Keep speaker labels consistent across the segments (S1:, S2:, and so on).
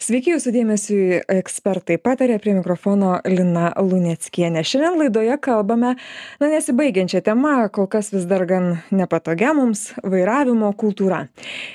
S1: Sveiki Jūsų dėmesiui, ekspertai patarė prie mikrofono Lina Luneckienė. Šiandien laidoje kalbame, na, nesibaigiančią temą, kol kas vis dar gan nepatogia mums - vairavimo kultūra.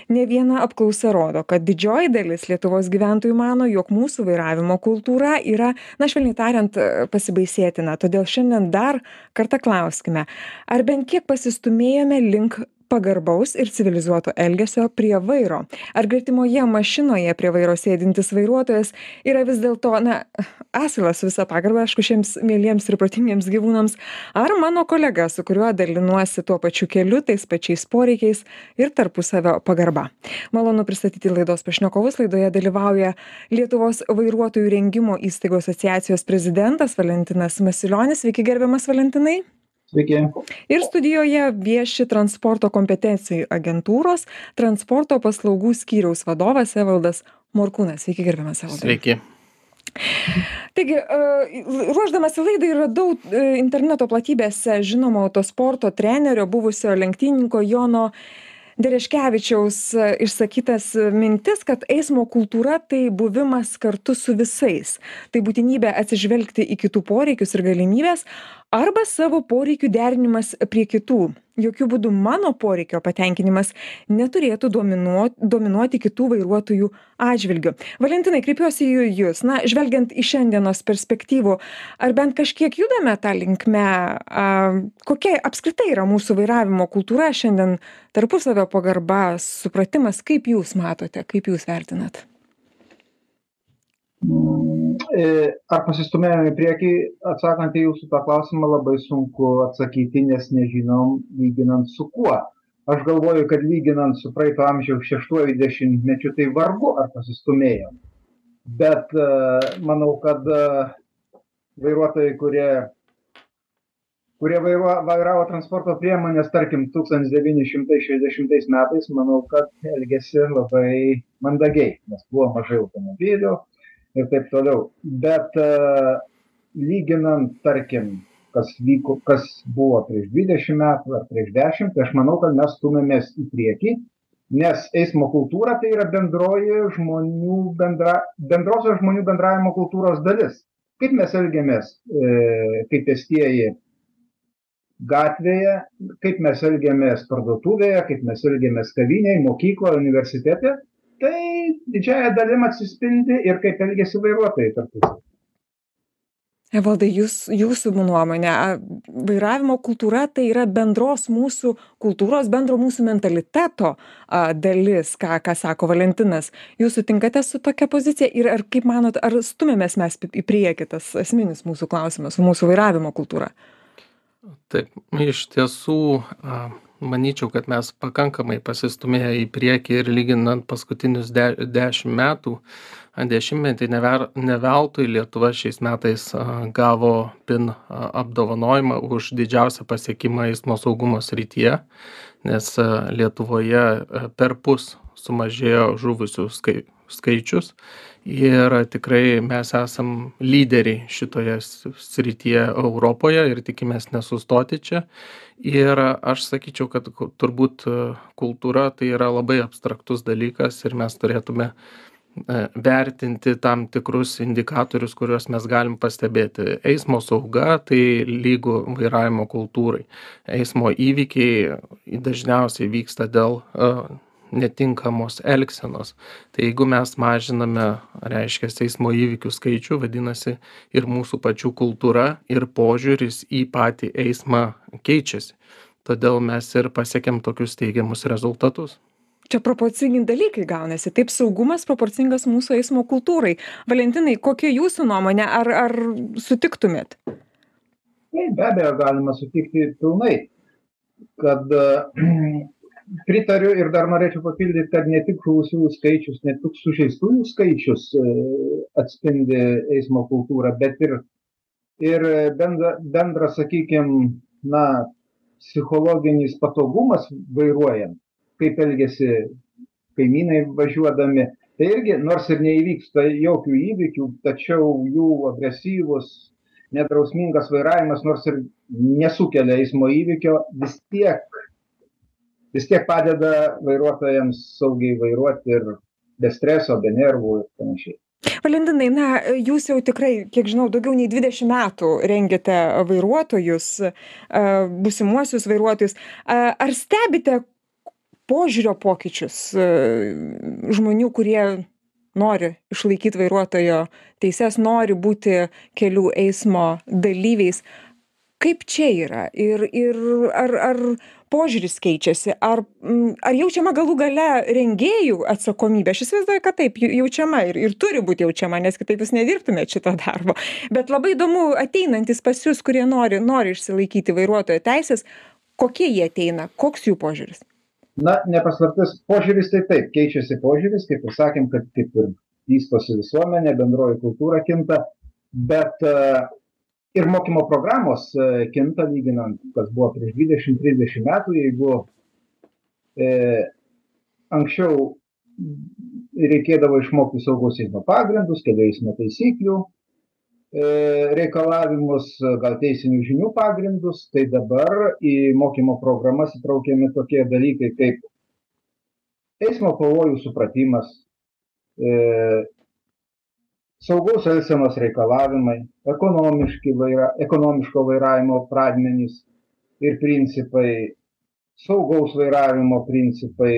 S1: Ne viena apklausa rodo, kad didžioji dalis Lietuvos gyventojų mano, jog mūsų vairavimo kultūra yra, na, švelniai tariant, pasibaisėtina. Todėl šiandien dar kartą klauskime, ar bent kiek pasistumėjome link pagarbaus ir civilizuoto elgesio prie vairo. Ar gretimoje mašinoje prie vairo sėdintis vairuotojas yra vis dėlto na asilas su visa pagarba aišku šiems mieliems ir protingiems gyvūnams. Ar mano kolega su kuriuo dalinuosi tuo pačiu keliu tais pačiais poreikiais ir tarpusavio pagarba? Malonu pristatyti laidos pašnekovus. Laidoje dalyvauja lietuvos vairuotojų rengimo įstaigų asociacijos prezidentas valentinas masilionis. Sveiki gerbiamas valentinai
S2: Sveiki.
S1: Ir studijoje vieši transporto kompetencijų agentūros transporto paslaugų skyriaus vadovas Evaldas Morkūnas. Sveiki, gerbiamas Evaldas.
S3: Sveiki.
S1: Taigi, ruoždamas į laidą radau interneto platybėse žinomo autosporto trenerio, buvusio lenktyninko Jono dereškevičiaus išsakytas mintis kad eismo kultūra tai buvimas kartu su visais tai būtinybė atsižvelgti į kitų poreikius ir galimybes arba savo poreikių derinimas prie kitų. Jokiu būdu mano poreikio patenkinimas neturėtų dominuot dominuoti kitų vairuotojų atžvilgiu. Valentinai kreipiuosi į jus na žvelgiant iš šiandienos perspektyvų ar bent kažkiek judame ta linkme a kokia apskritai yra mūsų vairavimo kultūra šiandien? Tarpusavio pagarba supratimas kaip jūs matote kaip jūs vertinat
S2: ar pasistumėjome į priekį, atsakant į jūsų tą klausimą, labai sunku atsakyti, nes nežinom, lyginant su kuo. Aš galvoju, kad lyginant su praeito amžiaus šeštuoju dešimtmečiu, tai vargu ar pasistumėjom. Bet e, manau, kad e, vairuotojai, kurie, kurie vairuo, vairavo transporto priemonės, tarkim, 1960 metais, manau, kad elgėsi labai mandagiai, nes buvo mažai automobilių, ir taip toliau. Bet e, lyginant, tarkim, kas, vyko, kas buvo prieš 20 metų ar prieš 10, tai aš manau, kad mes stumėmės į priekį, nes eismo kultūra tai yra bendroji žmonių bendra, bendrosios žmonių bendravimo kultūros dalis. Kaip mes elgiamės e, kaip pėstieji gatvėje, kaip mes elgiamės parduotuvėje, kaip mes elgiamės kavinėje, mokykloje, universitete, tai didžiąja dalim atsispindi ir kaip elgiasi vairuotojai tarpusavy.
S1: Evaldai, jūs, jūsų nuomonė, vairavimo kultūra tai yra bendros mūsų kultūros, bendro mūsų mentaliteto a, dalis, ką, ką sako Valentinas. Jūs sutinkate su tokia pozicija ir ar kaip manot, ar stumėmės mes į priekį tas esminis mūsų klausimas, mūsų vairavimo kultūra?
S3: Taip, iš tiesų. A manyčiau kad mes pakankamai pasistūmėję į priekį ir lyginant paskutinius de dešim metų dešimtmetį never ne veltui lietuva šiais metais gavo pin apdovanojimą už didžiausią pasiekimą eismo saugumo srityje nes lietuvoje perpus sumažėjo žuvusių skai skaičius. Ir tikrai mes esam lyderiai šitoje srityje europoje ir tikimės nesustoti čia. Ir aš sakyčiau kad turbūt kultūra tai yra labai abstraktus dalykas ir mes turėtume e, vertinti tam tikrus indikatorius kuriuos mes galim pastebėti. Eismo sauga tai lygu vairavimo kultūrai. Eismo įvykiai dažniausiai vyksta dėl netinkamos elgsenos tai jeigu mes mažiname reiškias eismo įvykių skaičių vadinasi ir mūsų pačių kultūra ir požiūris į patį eismą keičiasi todėl mes ir pasiekėm tokius teigiamus rezultatus
S1: Čia proporcingi dalykai gaunasi. Taip saugumas proporcingas mūsų eismo kultūrai. Valentinai, kokia jūsų nuomonė? Ar, ar sutiktumėt?
S2: Taip, be abejo, galima sutikti pilnai, kad pritariu ir dar norėčiau papildyt kad ne tik žuvusiųjų skaičius ne tik sužeistųjų skaičius e, atspindi eismo kultūrą bet ir ir bendra bendras sakykim na psichologinis patogumas vairuojant kaip elgiasi kaimynai važiuodami. Tai irgi nors ir neįvyksta jokių įvykių tačiau jų agresyvus nedrausmingas vairavimas nors ir nesukelia eismo įvykio vis tiek vis tiek padeda vairuotojams saugiai vairuoti ir be streso, be nervų ir panašiai.
S1: Valentinai, na, jūs jau tikrai, kiek žinau, daugiau nei 20 metų rengiate vairuotojus, busimuosius vairuotojus. Ar stebite požiūrio pokyčius žmonių, kurie nori išlaikyti vairuotojo teises, nori būti kelių eismo dalyviais? Kaip čia yra? Ir, ir ar, ar požiūris keičiasi ar mm, ar jaučiama galų gale rengėjų atsakomybė? Aš įsivaizduoju kad taip jaučiama ir ir turi būt jaučiama nes kitaip jūs nedirbtumėt šito darbo. Bet labai įdomu ateinantys pas jus kurie nori nori išsilaikyti vairuotojo teises kokie jie ateina? Koks jų požiūris?
S2: Na ne paslaptis požiūris tai taip keičiasi požiūris kaip ir sakėm kad kaip ir vystosi visuomenė bendroji kultūra kinta bet ir mokymo programos e, kinta lyginant, kas buvo prieš 20-30 metų, jeigu e, anksčiau reikėdavo išmokti saugos eismo pagrindus, kelių eismo taisyklių, e, reikalavimus, gal teisinių žinių pagrindus, tai dabar į mokymo programas įtraukiami tokie dalykai kaip eismo pavojų supratimas, e, saugaus elgsenos reikalavimai ekonomiški vaira ekonomiško vairavimo pradmenys ir principai saugaus vairavimo principai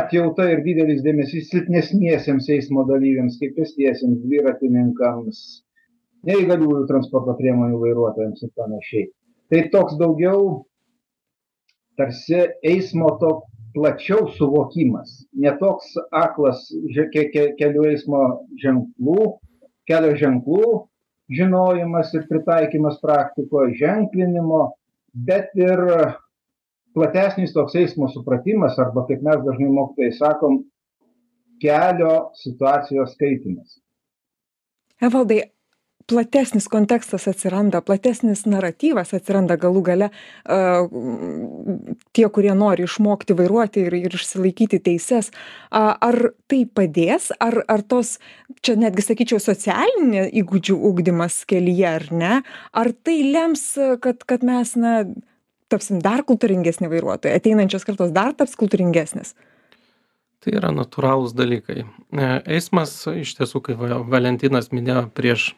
S2: atjauta ir didelis dėmesys silpnesniesiems eismo dalyviams kaip pėstiesiems dviratininkams neįgaliųjų transporto priemonių vairuotojams ir panašiai. Tai toks daugiau tarsi eismo to plačiau suvokimas. Ne toks aklas že ke ke kelių eismo ženklų kelio ženklų žinojimas ir pritaikymas praktikoj ženklinimo bet ir platesnis toks eismo supratimas arba kaip mes dažnai mokytojai sakom kelio situacijos skaitymas
S1: evaldai platesnis kontekstas atsiranda platesnis naratyvas atsiranda galų gale a tie kurie nori išmokti vairuoti ir ir išsilaikyti teises. A ar tai padės? Ar ar tos čia netgi sakyčiau socialinė įgūdžių ugdymas kelyje ar ne? Ar tai lems kad kad mes na tapsim dar kultūringesni vairuotojai? Ateinančios kartos dar taps kultūringesnės?
S3: Tai yra natūralūs dalykai. E, eismas iš tiesų, kaip Valentinas minėjo, prieš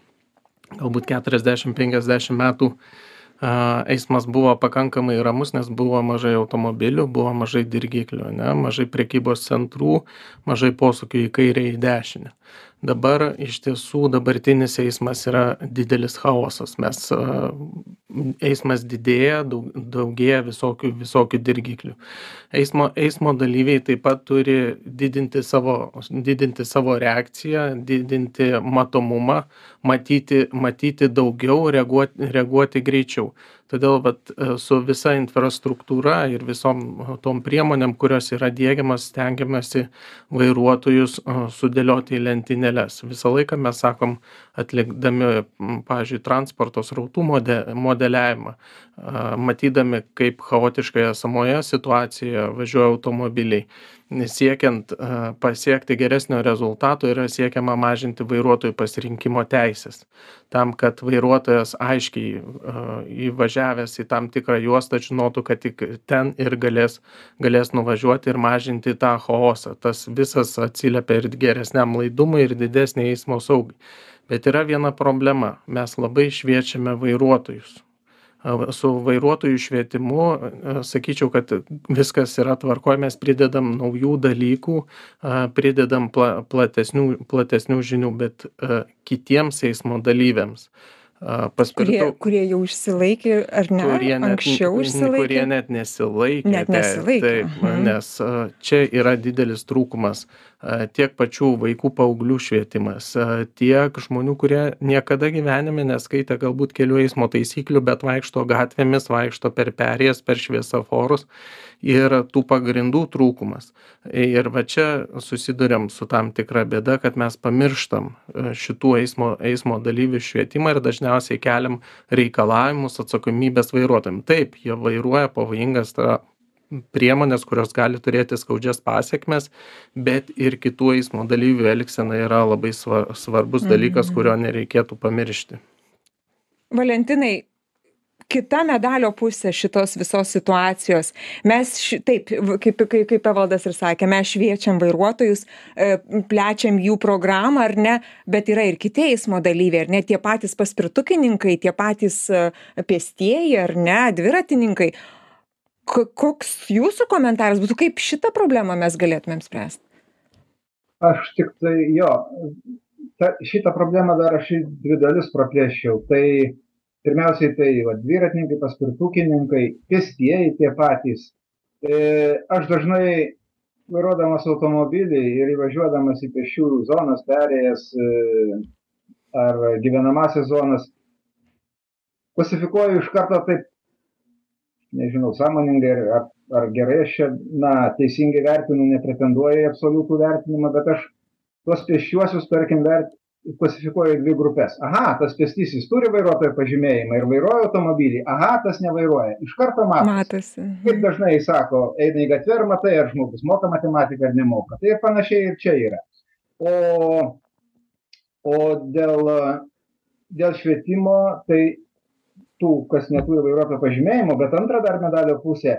S3: galbūt keturiasdešim penkiasdešim metų a eismas buvo pakankamai ramus nes buvo mažai automobilių buvo mažai dirgiklių ane mažai prekybos centrų mažai posūkių į kairę į dešinę dabar iš tiesų dabartinis eismas yra didelis chaosas. Mes eismas didėja daug daugėja visokių visokių dirgiklių. Eismo eismo dalyviai taip pat turi didinti savo didinti savo reakciją didinti matomumą matyti matyti daugiau reaguot reaguoti greičiau todėl vat e, su visa infrastruktūra ir visom tom priemonėm kurios yra diegiamos stengiamasi vairuotojus sudėlioti į lentynėles visą laiką mes sakom atlikdami pavyzdžiui transporto srautų mode modeliavimą matydami kaip chaotiškai esamoje situacijoje važiuoja automobiliai siekiant pasiekti geresnio rezultato yra siekiama mažinti vairuotojų pasirinkimo teises tam kad vairuotojas aiškiai įvažiavęs į tam tikrą juostą žinotų kad tik ten ir galės galės nuvažiuoti ir mažinti tą chaosą. Tas visas atsiliepia ir geresniam laidumui ir didesnei eismo saugai. Bet yra viena problema. Mes labai šviečiame vairuotojus su vairuotojų švietimu sakyčiau kad viskas yra tvarkoj mes pridedam naujų dalykų pridedam pla platesnių platesnių žinių bet kitiems eismo dalyviams.
S1: Paspirtukų kurie jau išsilaikė ar ne?
S3: Kurie net,
S1: anksčiau išsilaikė?
S3: kurie net nesilaikė.
S1: Net nesilaikė
S3: taip mhm. nes čia yra didelis trūkumas tiek pačių vaikų paauglių švietimas tiek žmonių kurie niekada gyvenime neskaitė galbūt kelių eismo taisyklių bet vaikšto gatvėmis vaikšto per perėjas per šviesoforus ir tų pagrindų trūkumas. Ir va čia susiduriam su tam tikra bėda kad mes pamirštam šitų eismo eismo dalyvių švietimą ir dažniausiai keliam reikalavimus atsakomybės vairuotojam. Taip jie vairuoja pavojingas ta priemones kurios gali turėti skaudžias pasekmes bet ir kitų eismo dalyvių elgsena yra labai sva svarbus dalykas
S1: mhm.
S3: kurio nereikėtų pamiršti.
S1: Valentinai kita medalio pusė šitos visos situacijos. Mes ši taip kaip kaip kaip evaldas ir sakė mes šviečiam vairuotojus e, plečiam jų programą ar ne bet yra ir kiti eismo dalyviai ar ne tie patys paspirtukininkai tie patys e, pėstieji ar ne dviratininkai ko koks jūsų komentaras būtų kaip šitą problemą mes galėtumėm spręst?
S2: Aš tiktai jo ta šitą problemą dar aš į dvi dalis praplėsčiau. Tai pirmiausiai tai va dviratininkai paspirtukininkai pėstieji tie patys. E, aš dažnai vairuodamas automobilį ir įvažiuodamas į pėsčiųjų zonas perėjęs e, ar gyvenamąsias zonas klasifikuoju iš karto taip nežinau sąmoningai ar, ar, ar gerai aš čia na teisingai vertinu nepretenduoju į absoliutų vertinimą bet aš tuos pėsčiuosius tarkim vert klasifikuoja į dvi grupes. Aha tas pėstysis turi vairuotojo pažymėjimą ir vairuoja automobilį. Aha tas nevairuoja. Iš karto matosi.
S1: Matosi
S2: kaip dažnai sako eina į gatve ir matai ar žmogus moka matematiką ar nemoka. Tai ir panašiai ir čia yra. O o dėl dėl švietimo tai tų kas neturi vairuotojo pažymėjimo bet antra dar medalio pusė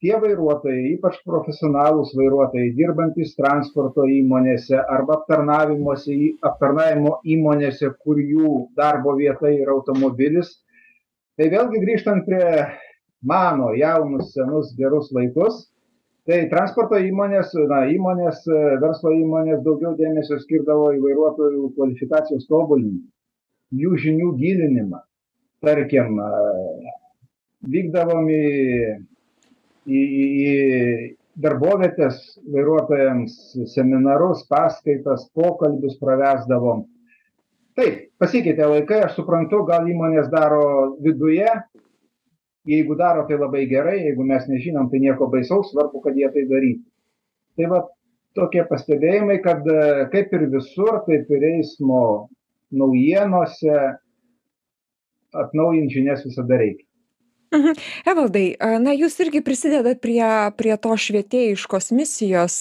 S2: tie vairuotojai ypač profesionalūs vairuotojai dirbantys transporto įmonėse arba aptarnavimo įmonėse kur jų darbo vieta yra automobilis. Tai vėlgi grįžtant prie mano jaunus senus gerus laikus tai transporto įmonės na įmonės verslo įmonės daugiau dėmesio skirdavo į vairuotojų kvalifikacijos tobulinimą jų žinių gilinimą tarkim vykdavom į į į darbovietes vairuotojams seminarus paskaitas pokalbius pravesdavom. Taip pasikeitė laikai aš suprantu gal įmonės daro viduje. Jeigu daro tai labai gerai jeigu mes nežinom tai nieko baisaus svarbu kad jie tai darytų. Tai vat tokie pastebėjimai kad kaip ir visur taip ir eismo naujienose atnaujint žinias visada reikia
S1: Mhm. Evaldai, na jūs irgi prisidedat prie, prie to švietėjiškos misijos.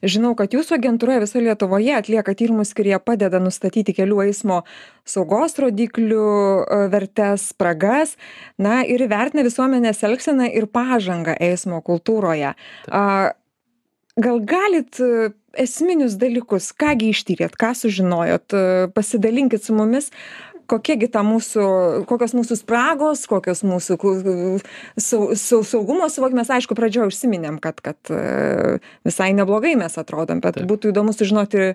S1: Žinau, kad jūsų agentūra viso Lietuvoje atlieka tyrimus, kurie padeda nustatyti kelių eismo saugos rodiklių vertes, spragas, na ir vertina visuomenės elgseną ir pažangą eismo kultūroje. Gal galit esminius dalykus, kągi ištyrėt, ką sužinojot, pasidalinkit su mumis, kokia gi ta mūsų kokios mūsų spragos kokios mūsų sau sau saugumo suvokimas. Aišku pradžioj užsiminėm kad kad e, visai neblogai mes atrodom bet būtų įdomu sužinoti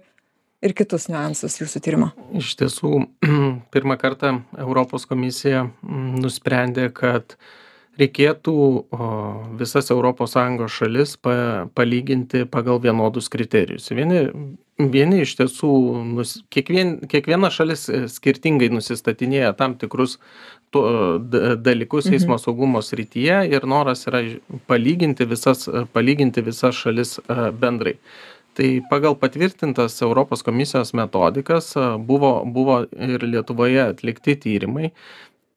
S1: ir kitus niuansus jūsų tyrimo.
S3: Iš tiesų pirmą kartą europos komisija nusprendė kad reikėtų visas sąjungos šalis pa palyginti pagal vienodus kriterijus. Vieni vieni iš tiesų nus kiekvien kiekviena šalis e, skirtingai nusistatinėja tam tikrus to dalykus
S1: mhm.
S3: eismo saugumo srityje ir noras yra palyginti visas palyginti visas šalis e, bendrai tai pagal patvirtintas europos komisijos metodikas buvo buvo ir lietuvoje atlikti tyrimai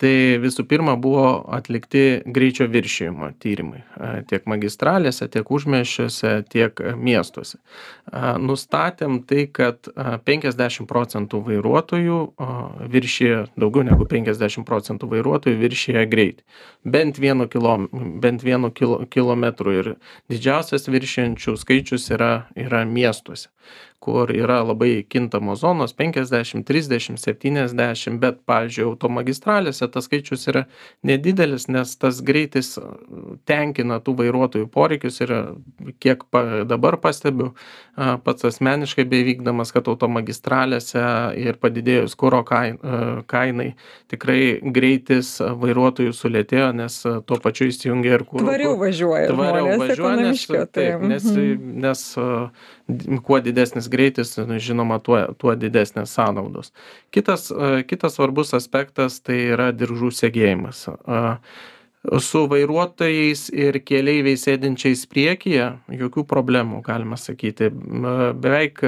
S3: tai visų pirma buvo atlikti greičio viršijimo tyrimai tiek magistralėse tiek užmiesčiuose tiek miestuose. Nustatėm tai kad penkiasdešim procentų vairuotojų viršija daugiau negu penkiasdešim procentų vairuotojų viršija greitį bent vienu kilom bent vienu kilo kilometru ir didžiausias viršijančių skaičius yra yra miestuose kur yra labai kintamos zonos penkiasdešim trisdešim septyniasdešim bet pavyzdžiui automagistralėse tas skaičius yra nedidelis nes tas greitis tenkina tų vairuotojų poreikius ir kiek pa dabar pastebiu pats asmeniškai beveikdamas kad automagistralėse ir padidėjus kai kainai tikrai greitis vairuotojų sulėtėjo nes tuo pačiu įsijungia ir kuro
S1: tvariau važiuoja
S3: tvariau važiuoja nes
S1: tai
S3: taip nes
S1: mhm.
S3: nes kuo didesnis greitis žinoma tuo tuo didesnės sąnaudos. Kitas kitas svarbus aspektas tai yra diržų segėjimas su vairuotojais ir keleiviais sėdinčiais priekyje jokių problemų galima sakyti. Beveik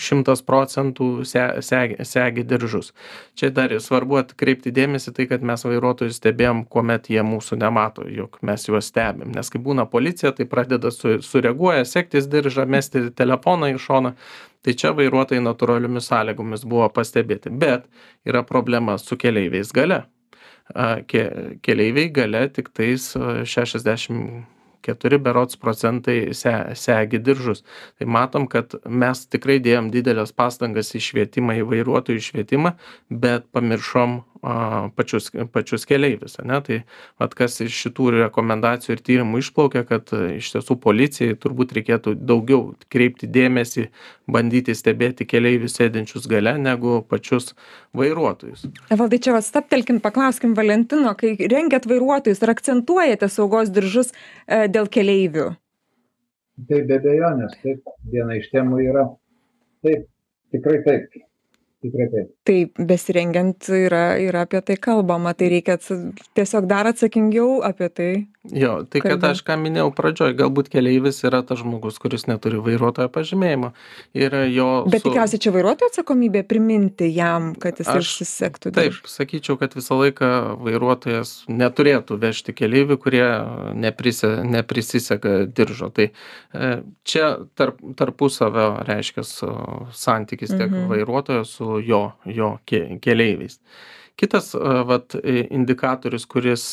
S3: šimtas procentų se segi segi diržus. Čia dar svarbu atkreipti dėmesį tai kad mes vairuotojus stebėjom kuomet jie mūsų nemato jog mes juos stebim. Nes kai būna policija tai pradeda su sureaguoja segtis diržą mesti telefoną į šoną. Tai čia vairuotojai natūraliomis sąlygomis buvo pastebėti. Bet yra problema su keleiviais gale ke, keleiviai gale tik tais a, 60 keturi berods procentai se segi diržus. Tai matom kad mes tikrai dėjom dideles pastangas į švietimą į vairuotojų švietimą bet pamiršom pačius pačius keleivius ane? Tai vat kas iš šitų rekomendacijų ir tyrimų išplaukia kad iš tiesų policijai turbūt reikėtų daugiau kreipti dėmesį bandyti stebėti keleivius sėdinčius gale negu pačius vairuotojus.
S1: Evaldai čia vat stabtelkim paklauskim valentino kai rengiat vairuotojus ar akcentuojate saugos diržus e, dėl keleivių?
S2: Tai be abejonės taip viena iš temų yra. Taip tikrai taip tikrai taip
S1: tai besirengiant yra yra apie tai kalbama tai reikia tiesiog dar atsakingiau apie tai
S3: jo tai kad aš ką minėjau pradžioj galbūt keleivis yra tas žmogus kuris neturi vairuotojo pažymėjimo ir jo
S1: bet
S3: su-
S1: tikriausiai čia vairuotojo atsakomybė priminti jam kad jisai
S3: Aš-
S1: užsisegtų
S3: Taip, sakyčiau, kad visą laiką vairuotojas neturėtų vežti keleivių, kurie neprise, neprisisega diržo. Tai e, čia tarp, tarpusavio reiškia santykis tiek
S1: Mhm.
S3: vairuotojo su jo, jo ke, keleiviais. Kitas vat, indikatorius, kuris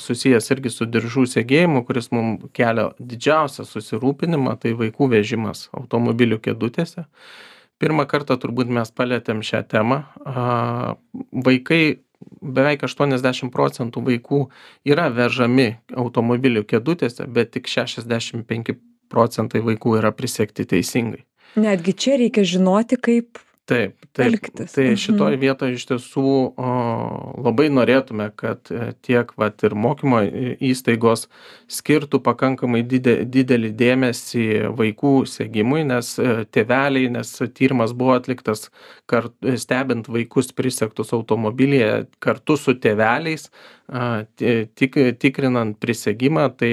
S3: susijęs irgi su diržų segėjimu, kuris mums kelia didžiausią susirūpinimą, tai vaikų vežimas automobilių kėdutėse pirmą kartą turbūt mes palietėm šią temą. Vaikai, beveik 80 procentų vaikų yra vežami automobilių kėdutėse, bet tik 65 procentai vaikų yra prisekti teisingai.
S1: netgi čia reikia žinoti kaip
S3: Taip, taip. Tai
S1: Mhm.
S3: šitoje vietoje iš tiesų o, labai norėtume, kad e, tiek vat, ir mokymo įstaigos skirtų pakankamai dide, didelį dėmesį vaikų segimui, nes e, tėveliai, nes tyrimas buvo atliktas kart, stebint vaikus prisektus automobilyje kartu su tėveliais, a, ti- tik, tikrinant prisegimą, tai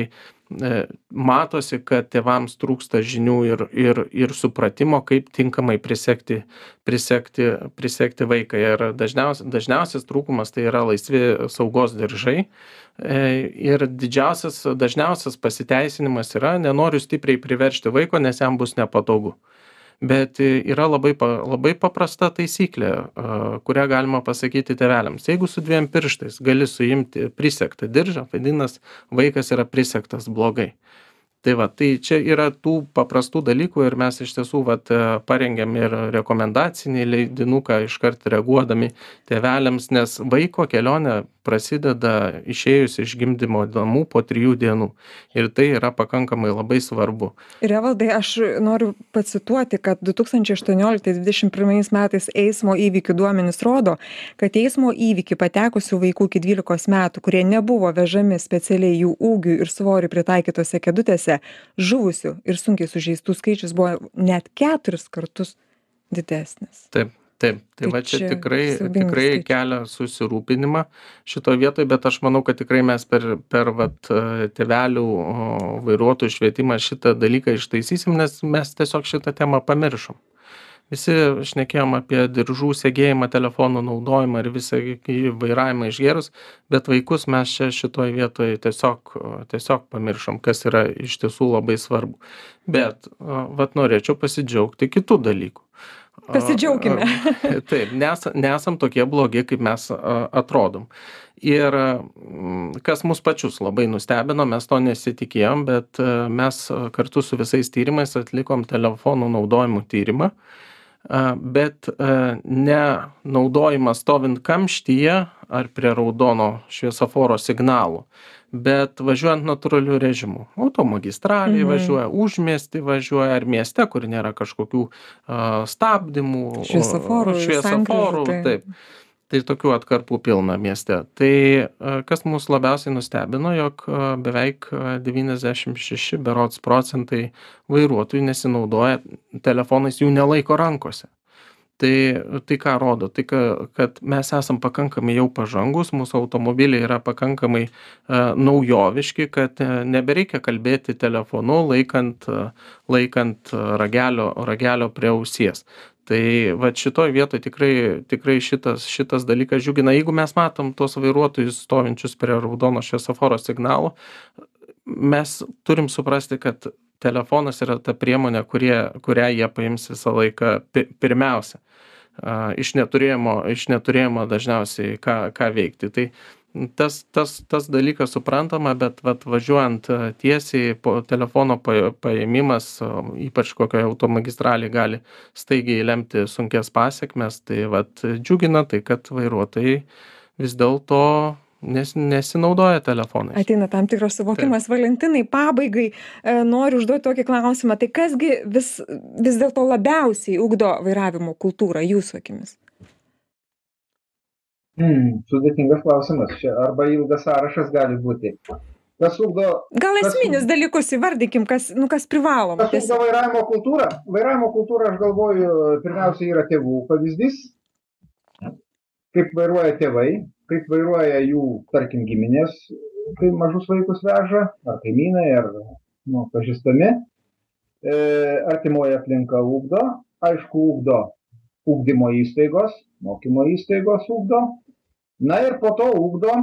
S3: matosi, kad tėvams trūksta žinių ir, ir, ir supratimo, kaip tinkamai prisekti prisekti prisekti vaiką. Ir dažniausia dažniausias trūkumas tai yra laisvi saugos diržai. E, ir didžiausias dažniausias pasiteisinimas yra nenoriu stipriai priveržti vaiko nes jam bus nepatogu bet yra labai pa labai paprasta taisyklė kurią galima pasakyti tėveliams. Jeigu su dviem pirštais gali suimti prisegtą diržą vadinas vaikas yra prisegtas blogai tai va tai čia yra tų paprastų dalykų ir mes iš tiesų vat e, parengėm ir rekomendacinį leidinuką iškart reaguodami tėveliams nes vaiko kelionė prasideda išėjus iš gimdymo namų po trijų dienų. Ir tai yra pakankamai labai svarbu.
S1: Ir evaldai aš noriu pacituoti kad du tūkstančiai aštuonioliktais dvidešim pirmais metais eismo įvykių duomenys rodo kad į eismo įvykį patekusių vaikų iki dvylikos metų kurie nebuvo vežami specialiai jų ūgiui ir svoriui pritaikytose kėdutėse žuvusių ir sunkiai sužeistų skaičius buvo net keturis kartus didesnis.
S3: Taip taip. Tai
S1: Tai
S3: va čia
S1: čia
S3: tikrai tikrai
S1: skaičiai.
S3: kelia susirūpinimą šitoj vietoj bet aš manau kad tikrai mes per per vat e, tėvelių o, vairuotojų švietimą šitą dalyką ištaisysim nes mes tiesiog šitą temą pamiršom visi šnekėjom apie diržų segėjimą telefonų naudojimą ir visą vairavimą išgėrus bet vaikus mes čia šitoj vietoj tiesiog tiesiog pamiršom kas yra iš tiesų labai svarbu. Bet vat norėčiau pasidžiaugti kitu dalyku.
S1: Pasidžiaukime.
S3: taip nes nesam tokie blogi kaip mes atrodom. Ir kas mus pačius labai nustebino mes to nesitikėjom bet mes kartu su visais tyrimais atlikom telefonų naudojimo tyrimą bet ne naudojimas stovint kamštyje ar prie raudono šviesoforo signalų bet važiuojant natūraliu režimu automagistralėj
S1: Mhm.
S3: važiuoja užmiesty važiuoja ar mieste kur nėra kažkokių a, stabdymų
S1: Šviesoforų,
S3: šviesoforų
S1: sankryžų,
S3: taip tai tokių atkarpų pilna mieste. Tai a, kas mus labiausiai nustebino jog a, beveik a, devyniasdešim šeši berods procentai vairuotojų nesinaudoja telefonais jų nelaiko rankose. Tai tai ką rodo? Tai ka kad mes esam pakankamai jau pažangūs mūsų automobiliai yra pakankamai naujoviški kad nebereikia kalbėti telefonu laikant laikant ragelio ragelio prie ausies tai vat šitoj vietoj tikrai tikrai šitas šitas dalykas džiugina. Jeigu mes matom tuos vairuotojus stovinčius prie raudono šviesoforo signalo mes turim suprasti kad telefonas yra ta priemonė kurie kurią jie paims visą laiką pi pirmiausia. A, iš neturėjimo iš neturėjimo dažniausiai ką ką veikti. Tai tas tas tas dalykas suprantama bet vat važiuojant tiesiai po telefono pa paėmimas ypač kokioj automagistralėj gali staigiai lemti sunkias pasekmes tai vat džiugina tai kad vairuotojai vis dėlto nes nesinaudoja telefonais.
S1: Ateina tam tikras suvokimas. Valentinai pabaigai e, noriu užduoti tokį klausimą. Tai kas gi vis vis dėlto labiausiai ugdo vairavimo kultūrą jūsų akimis
S2: Hmm, sudėtingas klausimas. Čia arba ilgas sąrašas gali būti. Kas ugdo,
S1: gal
S2: Kas-
S1: esminius dalykus įvardykim kas nu kas privaloma
S2: kas ugdo vairavimo kultūrą? Vairavimo kultūra, aš galvoju, pirmiausia yra tėvų pavyzdys. Kaip vairuoja tėvai, kaip vairuoja jų, tarkim, giminės, kai mažus vaikus veža, ar kaimynai, ar nu, pažįstami. E, artimoji aplinka ugdo, aišku, ugdo ugdymo įstaigos, mokymo įstaigos ugdo. Na ir po to ugdo,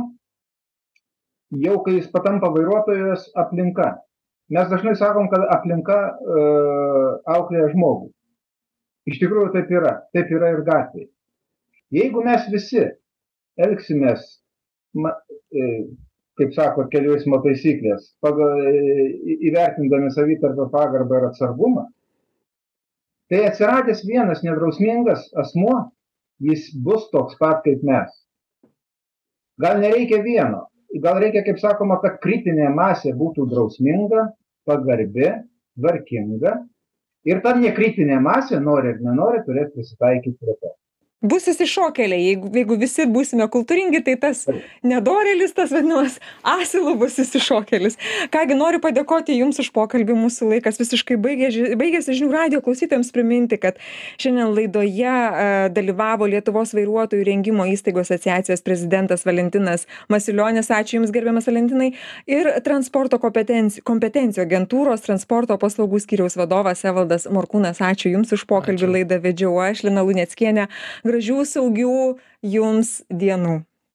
S2: jau kai jis patampa vairuotojas, aplinka. Mes dažnai sakom, kad aplinka e, auklėja žmogų. Iš tikrųjų taip yra. Taip yra ir gatvėje. Jeigu mes visi elgsimės, ma, e, kaip sako, kelių eismo taisyklės, pagal, e, įvertindami savitarpio pagarbą ir atsargumą, tai atsiradęs vienas nedrausmingas asmuo, jis bus toks pat kaip mes. Gal nereikia vieno, gal reikia, kaip sakoma, kad kritinė masė būtų drausminga, pagarbi, tvarkinga. Ir ta nekritinė masė, nori ar nenori, turės prisitaikyti prie to.
S1: Bus išsišokėliai jeigu jeigu visi būsime kultūringi tai tas nedorėlis tas vadinamas asilu bus išsišokėlis ką gi noriu padėkoti jums už pokalbį. Mūsų laikas visiškai baigė baigėsi. Žinių radijo klausytojams priminti kad šiandien laidoje a, dalyvavo lietuvos vairuotojų rengimo įstaigų asociacijos prezidentas valentinas masilionis. Ačiū jums gerbiamas valentinai. Ir transporto kompetenci kompetencijų agentūros transporto paslaugų skyriaus vadovas evaldas morkūnas. Ačiū jums už pokalbį. Laidą vedžiau aš lina luneckienė gražių saugių jums dienų